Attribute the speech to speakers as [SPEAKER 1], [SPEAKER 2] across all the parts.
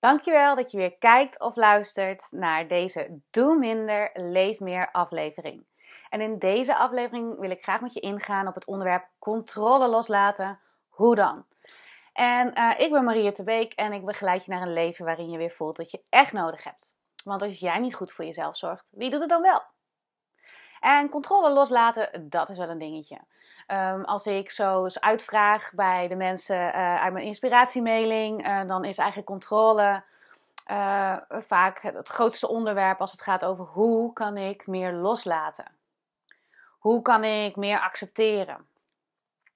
[SPEAKER 1] Dankjewel dat je weer kijkt of luistert naar deze Doe Minder, Leef Meer aflevering. En in deze aflevering wil ik graag met je ingaan op het onderwerp controle loslaten. Hoe dan? En uh, ik ben Maria Beek en ik begeleid je naar een leven waarin je weer voelt dat je echt nodig hebt. Want als jij niet goed voor jezelf zorgt, wie doet het dan wel? En controle loslaten, dat is wel een dingetje. Um, als ik zo eens uitvraag bij de mensen uh, uit mijn inspiratiemailing, uh, dan is eigenlijk controle uh, vaak het grootste onderwerp als het gaat over hoe kan ik meer loslaten? Hoe kan ik meer accepteren?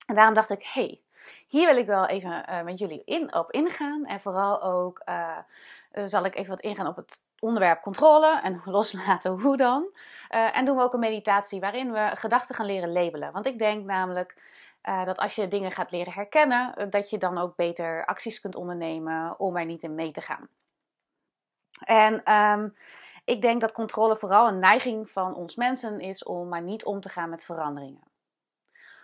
[SPEAKER 1] En daarom dacht ik, hey, hier wil ik wel even met jullie in, op ingaan. En vooral ook zal ik even wat ingaan op het onderwerp controle en loslaten, hoe dan? Uh, en doen we ook een meditatie waarin we gedachten gaan leren labelen. Want ik denk namelijk uh, dat als je dingen gaat leren herkennen, uh, dat je dan ook beter acties kunt ondernemen om er niet in mee te gaan. En um, ik denk dat controle vooral een neiging van ons mensen is om maar niet om te gaan met veranderingen.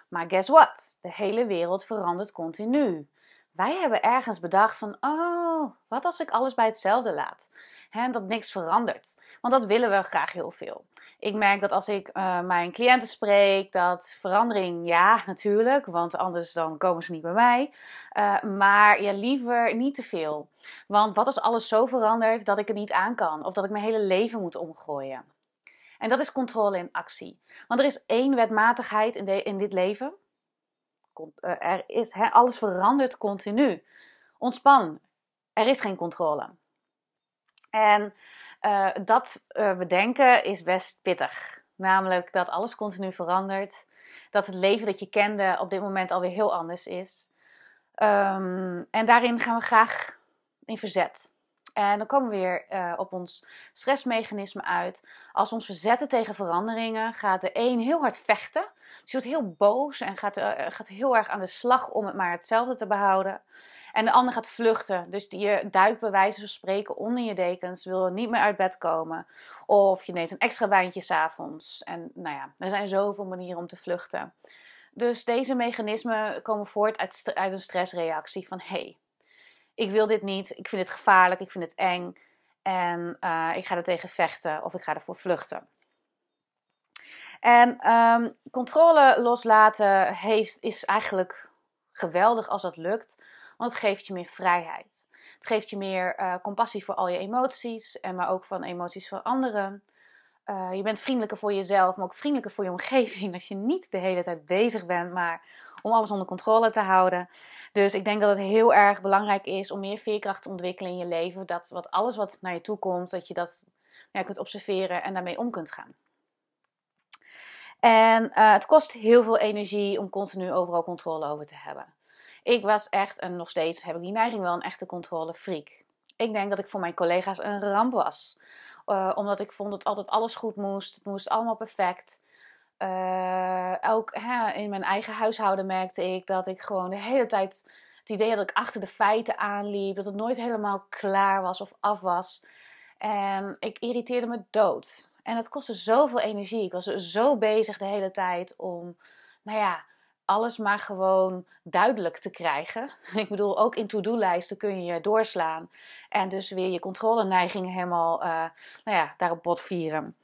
[SPEAKER 1] Maar guess what? De hele wereld verandert continu. Wij hebben ergens bedacht van, oh, wat als ik alles bij hetzelfde laat? Hè, dat niks verandert. Want dat willen we graag heel veel. Ik merk dat als ik uh, mijn cliënten spreek, dat verandering, ja, natuurlijk, want anders dan komen ze niet bij mij. Uh, maar ja, liever niet te veel. Want wat als alles zo verandert dat ik het niet aan kan? Of dat ik mijn hele leven moet omgooien? En dat is controle in actie. Want er is één wetmatigheid in, in dit leven. Uh, er is, alles verandert continu. Ontspan. Er is geen controle. En uh, dat uh, bedenken is best pittig. Namelijk dat alles continu verandert. Dat het leven dat je kende op dit moment alweer heel anders is. Um, en daarin gaan we graag in verzet. En dan komen we weer uh, op ons stressmechanisme uit. Als we ons verzetten tegen veranderingen, gaat de een heel hard vechten. Dus je wordt heel boos en gaat, gaat heel erg aan de slag om het maar hetzelfde te behouden. En de ander gaat vluchten. Dus je duikt bij wijze van spreken onder je dekens, wil niet meer uit bed komen. Of je neemt een extra wijntje s'avonds. En nou ja, er zijn zoveel manieren om te vluchten. Dus deze mechanismen komen voort uit, uit een stressreactie van hé, hey, ik wil dit niet, ik vind het gevaarlijk, ik vind het eng. En uh, ik ga er tegen vechten of ik ga ervoor vluchten. En um, controle loslaten heeft, is eigenlijk geweldig als dat lukt. Want het geeft je meer vrijheid. Het geeft je meer uh, compassie voor al je emoties, en maar ook van emoties van anderen. Uh, je bent vriendelijker voor jezelf, maar ook vriendelijker voor je omgeving. Als je niet de hele tijd bezig bent, maar om alles onder controle te houden. Dus ik denk dat het heel erg belangrijk is om meer veerkracht te ontwikkelen in je leven. Dat wat alles wat naar je toe komt, dat je dat ja, kunt observeren en daarmee om kunt gaan. En uh, het kost heel veel energie om continu overal controle over te hebben. Ik was echt, en nog steeds heb ik die neiging wel, een echte controlefreak. Ik denk dat ik voor mijn collega's een ramp was. Uh, omdat ik vond dat altijd alles goed moest. Het moest allemaal perfect. Uh, ook hè, in mijn eigen huishouden merkte ik dat ik gewoon de hele tijd het idee had dat ik achter de feiten aanliep. Dat het nooit helemaal klaar was of af was. En ik irriteerde me dood. En het kostte zoveel energie. Ik was zo bezig de hele tijd om, nou ja, alles maar gewoon duidelijk te krijgen. Ik bedoel, ook in to-do-lijsten kun je doorslaan. En dus weer je controleneigingen helemaal uh, nou ja, daarop botvieren.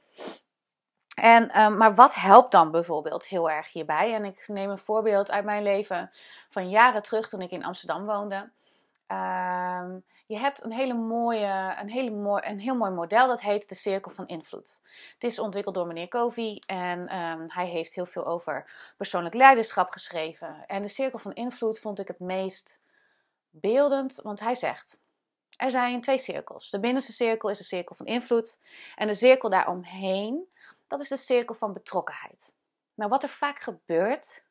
[SPEAKER 1] En, um, maar wat helpt dan bijvoorbeeld heel erg hierbij? En ik neem een voorbeeld uit mijn leven van jaren terug toen ik in Amsterdam woonde. Um, je hebt een, hele mooie, een, hele mooi, een heel mooi model, dat heet de Cirkel van Invloed. Het is ontwikkeld door meneer Covey en um, hij heeft heel veel over persoonlijk leiderschap geschreven. En de Cirkel van Invloed vond ik het meest beeldend, want hij zegt: er zijn twee cirkels. De binnenste cirkel is de cirkel van invloed en de cirkel daaromheen, dat is de cirkel van betrokkenheid. Nou, wat er vaak gebeurt,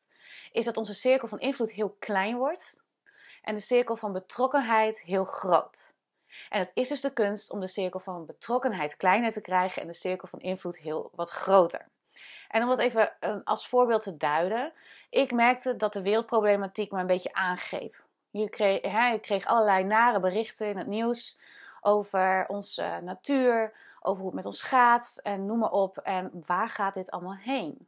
[SPEAKER 1] is dat onze cirkel van invloed heel klein wordt en de cirkel van betrokkenheid heel groot. En het is dus de kunst om de cirkel van betrokkenheid kleiner te krijgen en de cirkel van invloed heel wat groter. En om dat even eh, als voorbeeld te duiden, ik merkte dat de wereldproblematiek me een beetje aangreep. Je kreeg, hè, kreeg allerlei nare berichten in het nieuws over onze natuur, over hoe het met ons gaat en noem maar op. En waar gaat dit allemaal heen?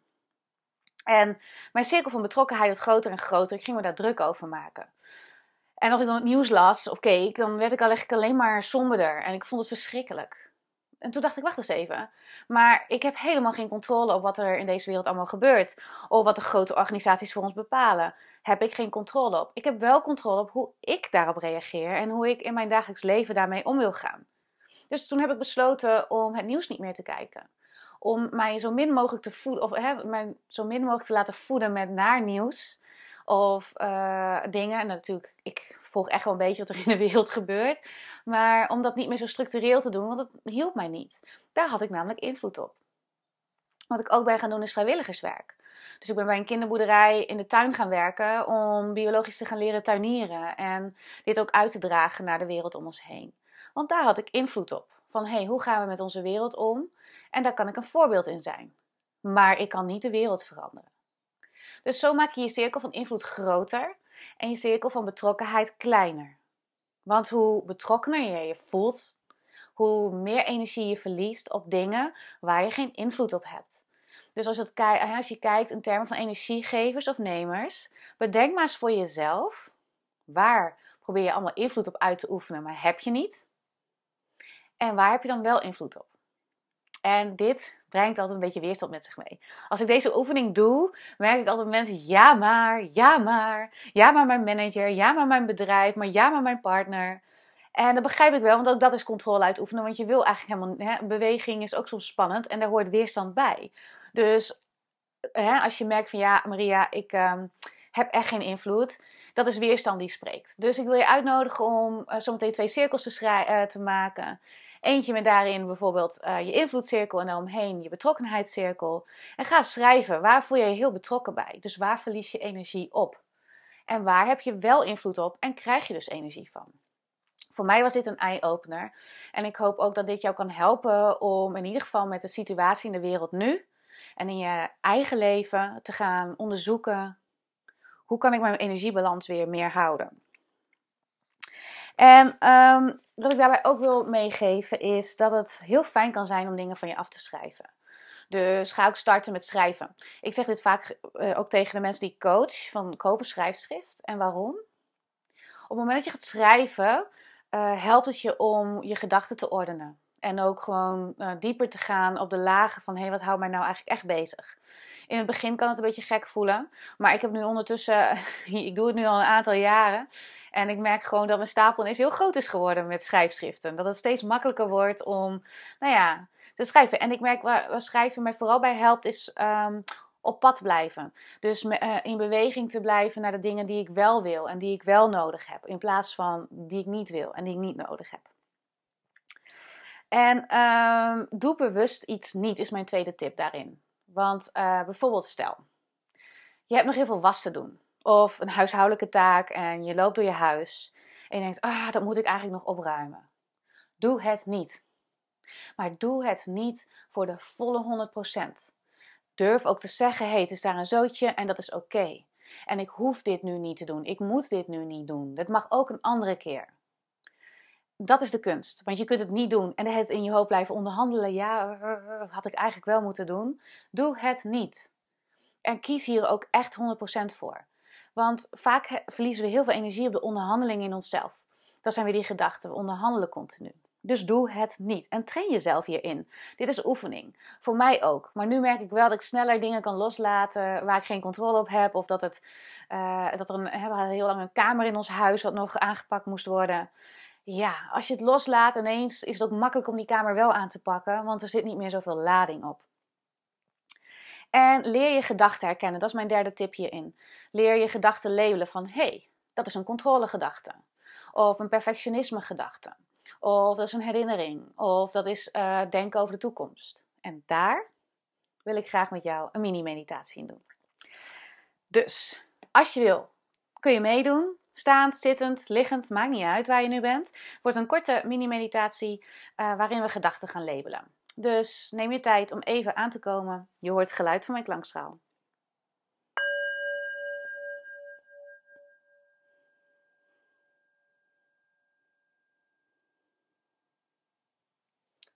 [SPEAKER 1] En mijn cirkel van betrokkenheid werd groter en groter. Ik ging me daar druk over maken. En als ik dan het nieuws las of keek, dan werd ik eigenlijk alleen maar somberder. En ik vond het verschrikkelijk. En toen dacht ik, wacht eens even. Maar ik heb helemaal geen controle op wat er in deze wereld allemaal gebeurt. Of wat de grote organisaties voor ons bepalen. Heb ik geen controle op. Ik heb wel controle op hoe ik daarop reageer. En hoe ik in mijn dagelijks leven daarmee om wil gaan. Dus toen heb ik besloten om het nieuws niet meer te kijken. Om mij zo min mogelijk te voeden, of hè, mij zo min mogelijk te laten voeden met naar nieuws. Of uh, dingen. En natuurlijk, ik volg echt wel een beetje wat er in de wereld gebeurt. Maar om dat niet meer zo structureel te doen, want dat hielp mij niet. Daar had ik namelijk invloed op. Wat ik ook ben gaan doen is vrijwilligerswerk. Dus ik ben bij een kinderboerderij in de tuin gaan werken om biologisch te gaan leren tuinieren. En dit ook uit te dragen naar de wereld om ons heen. Want daar had ik invloed op. Van hé, hey, hoe gaan we met onze wereld om? En daar kan ik een voorbeeld in zijn. Maar ik kan niet de wereld veranderen. Dus zo maak je je cirkel van invloed groter en je cirkel van betrokkenheid kleiner. Want hoe betrokkener je je voelt, hoe meer energie je verliest op dingen waar je geen invloed op hebt. Dus als, het, als je kijkt in termen van energiegevers of nemers, bedenk maar eens voor jezelf: waar probeer je allemaal invloed op uit te oefenen, maar heb je niet? En waar heb je dan wel invloed op? En dit brengt altijd een beetje weerstand met zich mee. Als ik deze oefening doe, merk ik altijd mensen: ja, maar, ja, maar, ja, maar mijn manager, ja, maar mijn bedrijf, maar ja, maar mijn partner. En dat begrijp ik wel, want ook dat is controle uitoefenen. Want je wil eigenlijk helemaal. Hè, beweging is ook soms spannend en daar hoort weerstand bij. Dus hè, als je merkt van ja, Maria, ik uh, heb echt geen invloed. Dat is weerstand die spreekt. Dus ik wil je uitnodigen om uh, zometeen twee cirkels te, uh, te maken. Eentje met daarin bijvoorbeeld uh, je invloedcirkel en daaromheen je betrokkenheidscirkel. En ga schrijven, waar voel je je heel betrokken bij? Dus waar verlies je energie op? En waar heb je wel invloed op en krijg je dus energie van? Voor mij was dit een eye-opener. En ik hoop ook dat dit jou kan helpen om in ieder geval met de situatie in de wereld nu en in je eigen leven te gaan onderzoeken hoe kan ik mijn energiebalans weer meer houden. En um, wat ik daarbij ook wil meegeven is dat het heel fijn kan zijn om dingen van je af te schrijven. Dus ga ook starten met schrijven. Ik zeg dit vaak uh, ook tegen de mensen die coach: van koop een schrijfschrift. En waarom? Op het moment dat je gaat schrijven, uh, helpt het je om je gedachten te ordenen. En ook gewoon uh, dieper te gaan op de lagen van hé, hey, wat houdt mij nou eigenlijk echt bezig? In het begin kan het een beetje gek voelen. Maar ik heb nu ondertussen, ik doe het nu al een aantal jaren. En ik merk gewoon dat mijn stapel ineens heel groot is geworden met schrijfschriften. Dat het steeds makkelijker wordt om, nou ja, te schrijven. En ik merk waar, schrijven mij vooral bij helpt, is um, op pad blijven. Dus me, uh, in beweging te blijven naar de dingen die ik wel wil en die ik wel nodig heb. In plaats van die ik niet wil en die ik niet nodig heb. En um, doe bewust iets niet, is mijn tweede tip daarin. Want uh, bijvoorbeeld stel, je hebt nog heel veel was te doen. Of een huishoudelijke taak en je loopt door je huis. En je denkt, ah, dat moet ik eigenlijk nog opruimen. Doe het niet. Maar doe het niet voor de volle 100%. Durf ook te zeggen, hey, het is daar een zootje en dat is oké. En ik hoef dit nu niet te doen. Ik moet dit nu niet doen. Dat mag ook een andere keer dat is de kunst. Want je kunt het niet doen en het in je hoofd blijven onderhandelen. Ja, had ik eigenlijk wel moeten doen. Doe het niet. En kies hier ook echt 100% voor. Want vaak verliezen we heel veel energie op de onderhandeling in onszelf. Dat zijn weer die gedachten. We onderhandelen continu. Dus doe het niet. En train jezelf hierin. Dit is oefening. Voor mij ook. Maar nu merk ik wel dat ik sneller dingen kan loslaten waar ik geen controle op heb. Of dat, het, uh, dat er een, we heel lang een kamer in ons huis wat nog aangepakt moest worden ja, als je het loslaat ineens is het ook makkelijk om die kamer wel aan te pakken, want er zit niet meer zoveel lading op. En leer je gedachten herkennen, dat is mijn derde tip hierin. Leer je gedachten labelen van hé, hey, dat is een controlegedachte. Of een perfectionisme gedachte. Of dat is een herinnering. Of dat is uh, denken over de toekomst. En daar wil ik graag met jou een mini-meditatie in doen. Dus, als je wil, kun je meedoen. Staand, zittend, liggend, maakt niet uit waar je nu bent. Wordt een korte mini-meditatie uh, waarin we gedachten gaan labelen. Dus neem je tijd om even aan te komen. Je hoort geluid van mijn klankschaal.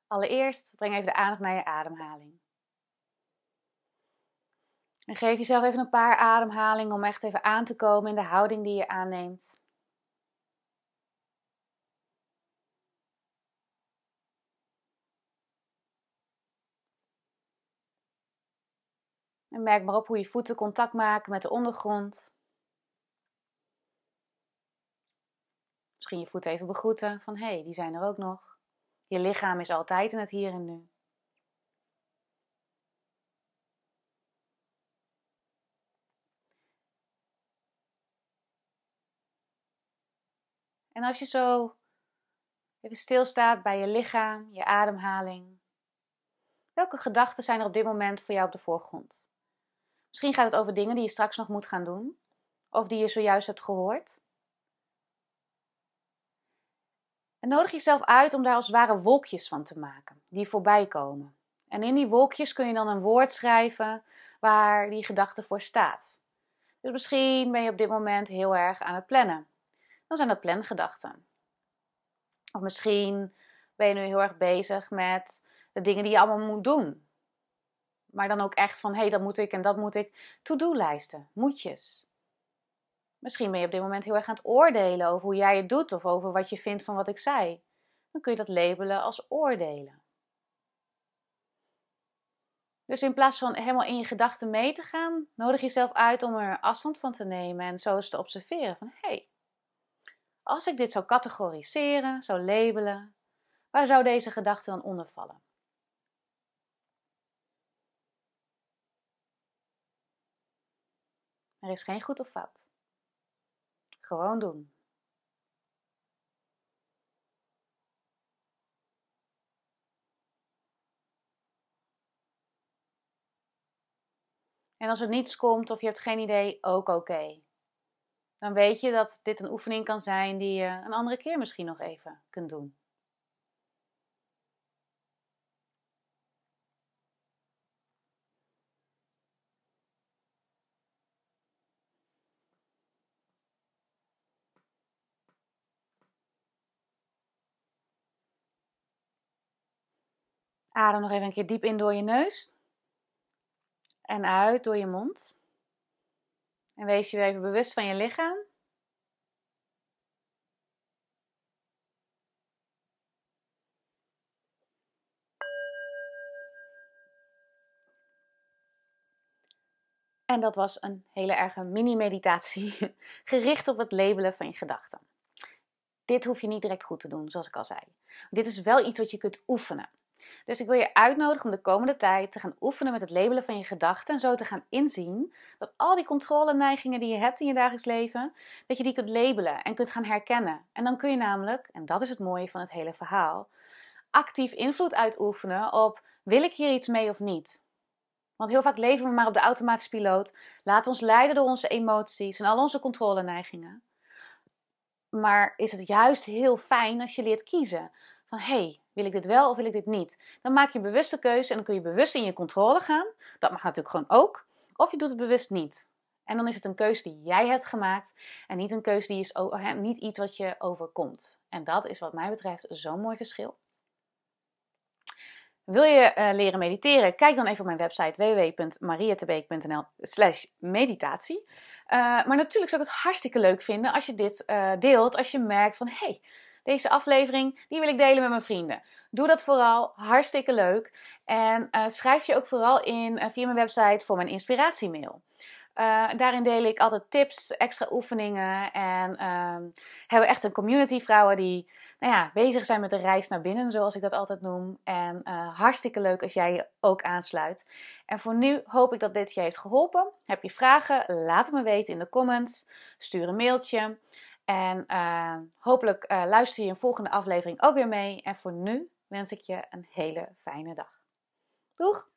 [SPEAKER 1] Allereerst breng even de aandacht naar je ademhaling. En geef jezelf even een paar ademhalingen om echt even aan te komen in de houding die je aanneemt. En merk maar op hoe je voeten contact maken met de ondergrond. Misschien je voeten even begroeten van hé, hey, die zijn er ook nog. Je lichaam is altijd in het hier en nu. En als je zo even stilstaat bij je lichaam, je ademhaling, welke gedachten zijn er op dit moment voor jou op de voorgrond? Misschien gaat het over dingen die je straks nog moet gaan doen, of die je zojuist hebt gehoord. En nodig jezelf uit om daar als ware wolkjes van te maken, die voorbij komen. En in die wolkjes kun je dan een woord schrijven waar die gedachte voor staat. Dus misschien ben je op dit moment heel erg aan het plannen dan zijn dat plangedachten. Of misschien ben je nu heel erg bezig met de dingen die je allemaal moet doen. Maar dan ook echt van, hé, hey, dat moet ik en dat moet ik. To-do-lijsten, moetjes. Misschien ben je op dit moment heel erg aan het oordelen over hoe jij het doet of over wat je vindt van wat ik zei. Dan kun je dat labelen als oordelen. Dus in plaats van helemaal in je gedachten mee te gaan, nodig jezelf uit om er afstand van te nemen en zo eens te observeren van hé, hey, als ik dit zou categoriseren, zou labelen, waar zou deze gedachte dan onder vallen? Er is geen goed of fout. Gewoon doen. En als er niets komt of je hebt geen idee, ook oké dan weet je dat dit een oefening kan zijn die je een andere keer misschien nog even kunt doen. Adem nog even een keer diep in door je neus. En uit door je mond. En wees je weer even bewust van je lichaam. En dat was een hele erge mini-meditatie, gericht op het labelen van je gedachten. Dit hoef je niet direct goed te doen, zoals ik al zei. Dit is wel iets wat je kunt oefenen. Dus ik wil je uitnodigen om de komende tijd te gaan oefenen met het labelen van je gedachten en zo te gaan inzien dat al die controleneigingen die je hebt in je dagelijks leven, dat je die kunt labelen en kunt gaan herkennen. En dan kun je namelijk, en dat is het mooie van het hele verhaal, actief invloed uitoefenen op wil ik hier iets mee of niet. Want heel vaak leven we maar op de automatische piloot, laten ons leiden door onze emoties en al onze controleneigingen. Maar is het juist heel fijn als je leert kiezen van hé, hey, wil ik dit wel of wil ik dit niet? Dan maak je bewuste keuze en dan kun je bewust in je controle gaan. Dat mag natuurlijk gewoon ook. Of je doet het bewust niet. En dan is het een keuze die jij hebt gemaakt en niet een keuze die is niet iets wat je overkomt. En dat is wat mij betreft zo'n mooi verschil. Wil je uh, leren mediteren? Kijk dan even op mijn website www.mariatebeek.nl slash meditatie. Uh, maar natuurlijk zou ik het hartstikke leuk vinden als je dit uh, deelt. Als je merkt van, hey, deze aflevering, die wil ik delen met mijn vrienden. Doe dat vooral, hartstikke leuk. En uh, schrijf je ook vooral in uh, via mijn website voor mijn inspiratiemail. Uh, daarin deel ik altijd tips, extra oefeningen en ehm, hebben echt een community vrouwen die nou ja, bezig zijn met de reis naar binnen, zoals ik dat altijd noem. En hartstikke leuk als jij je ook aansluit. En voor nu hoop ik dat dit je heeft geholpen. Heb je vragen? Laat het me weten in de comments. Stuur een mailtje. En uh, hopelijk uh, luister je een volgende aflevering ook weer mee. En voor nu wens ik je een hele fijne dag. Doeg!